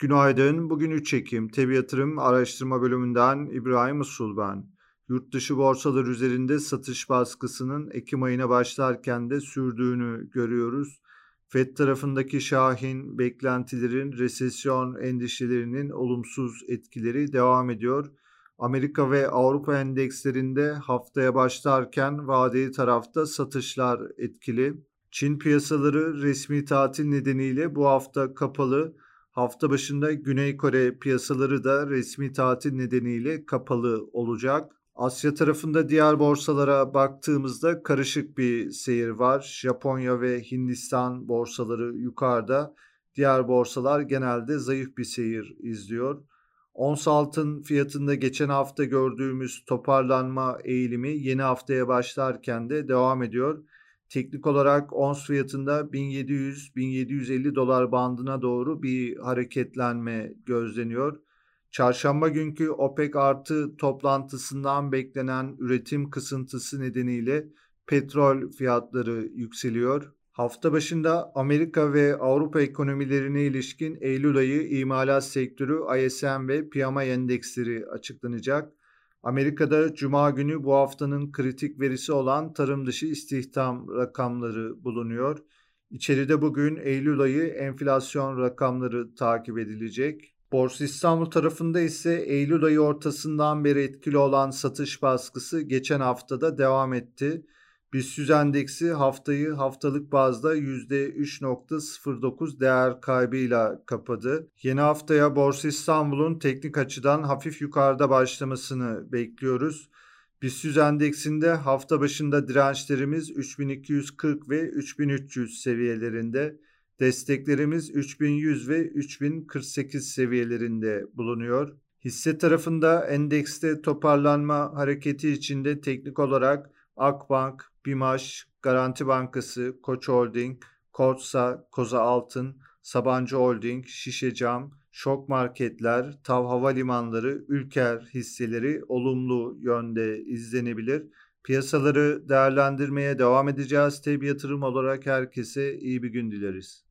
Günaydın. Bugün 3 Ekim. Tebi Yatırım Araştırma Bölümünden İbrahim Usul ben. Yurt dışı borsalar üzerinde satış baskısının Ekim ayına başlarken de sürdüğünü görüyoruz. FED tarafındaki şahin beklentilerin resesyon endişelerinin olumsuz etkileri devam ediyor. Amerika ve Avrupa endekslerinde haftaya başlarken vadeli tarafta satışlar etkili. Çin piyasaları resmi tatil nedeniyle bu hafta kapalı. Hafta başında Güney Kore piyasaları da resmi tatil nedeniyle kapalı olacak. Asya tarafında diğer borsalara baktığımızda karışık bir seyir var. Japonya ve Hindistan borsaları yukarıda. Diğer borsalar genelde zayıf bir seyir izliyor. Ons altın fiyatında geçen hafta gördüğümüz toparlanma eğilimi yeni haftaya başlarken de devam ediyor. Teknik olarak ons fiyatında 1700-1750 dolar bandına doğru bir hareketlenme gözleniyor. Çarşamba günkü OPEC artı toplantısından beklenen üretim kısıntısı nedeniyle petrol fiyatları yükseliyor. Hafta başında Amerika ve Avrupa ekonomilerine ilişkin Eylül ayı imalat sektörü ISM ve PMI endeksleri açıklanacak. Amerika'da Cuma günü bu haftanın kritik verisi olan tarım dışı istihdam rakamları bulunuyor. İçeride bugün Eylül ayı enflasyon rakamları takip edilecek. Borsa İstanbul tarafında ise Eylül ayı ortasından beri etkili olan satış baskısı geçen haftada devam etti. BIST endeksi haftayı haftalık bazda %3.09 değer kaybıyla kapadı. Yeni haftaya Borsa İstanbul'un teknik açıdan hafif yukarıda başlamasını bekliyoruz. BIST endeksinde hafta başında dirençlerimiz 3240 ve 3300 seviyelerinde, desteklerimiz 3100 ve 3048 seviyelerinde bulunuyor. Hisse tarafında endekste toparlanma hareketi içinde teknik olarak Akbank, Bimaş, Garanti Bankası, Koç Holding, Korsa, Koza Altın, Sabancı Holding, Şişecam, Şok Marketler, Tav Havalimanları, Ülker hisseleri olumlu yönde izlenebilir. Piyasaları değerlendirmeye devam edeceğiz. Tabi yatırım olarak herkese iyi bir gün dileriz.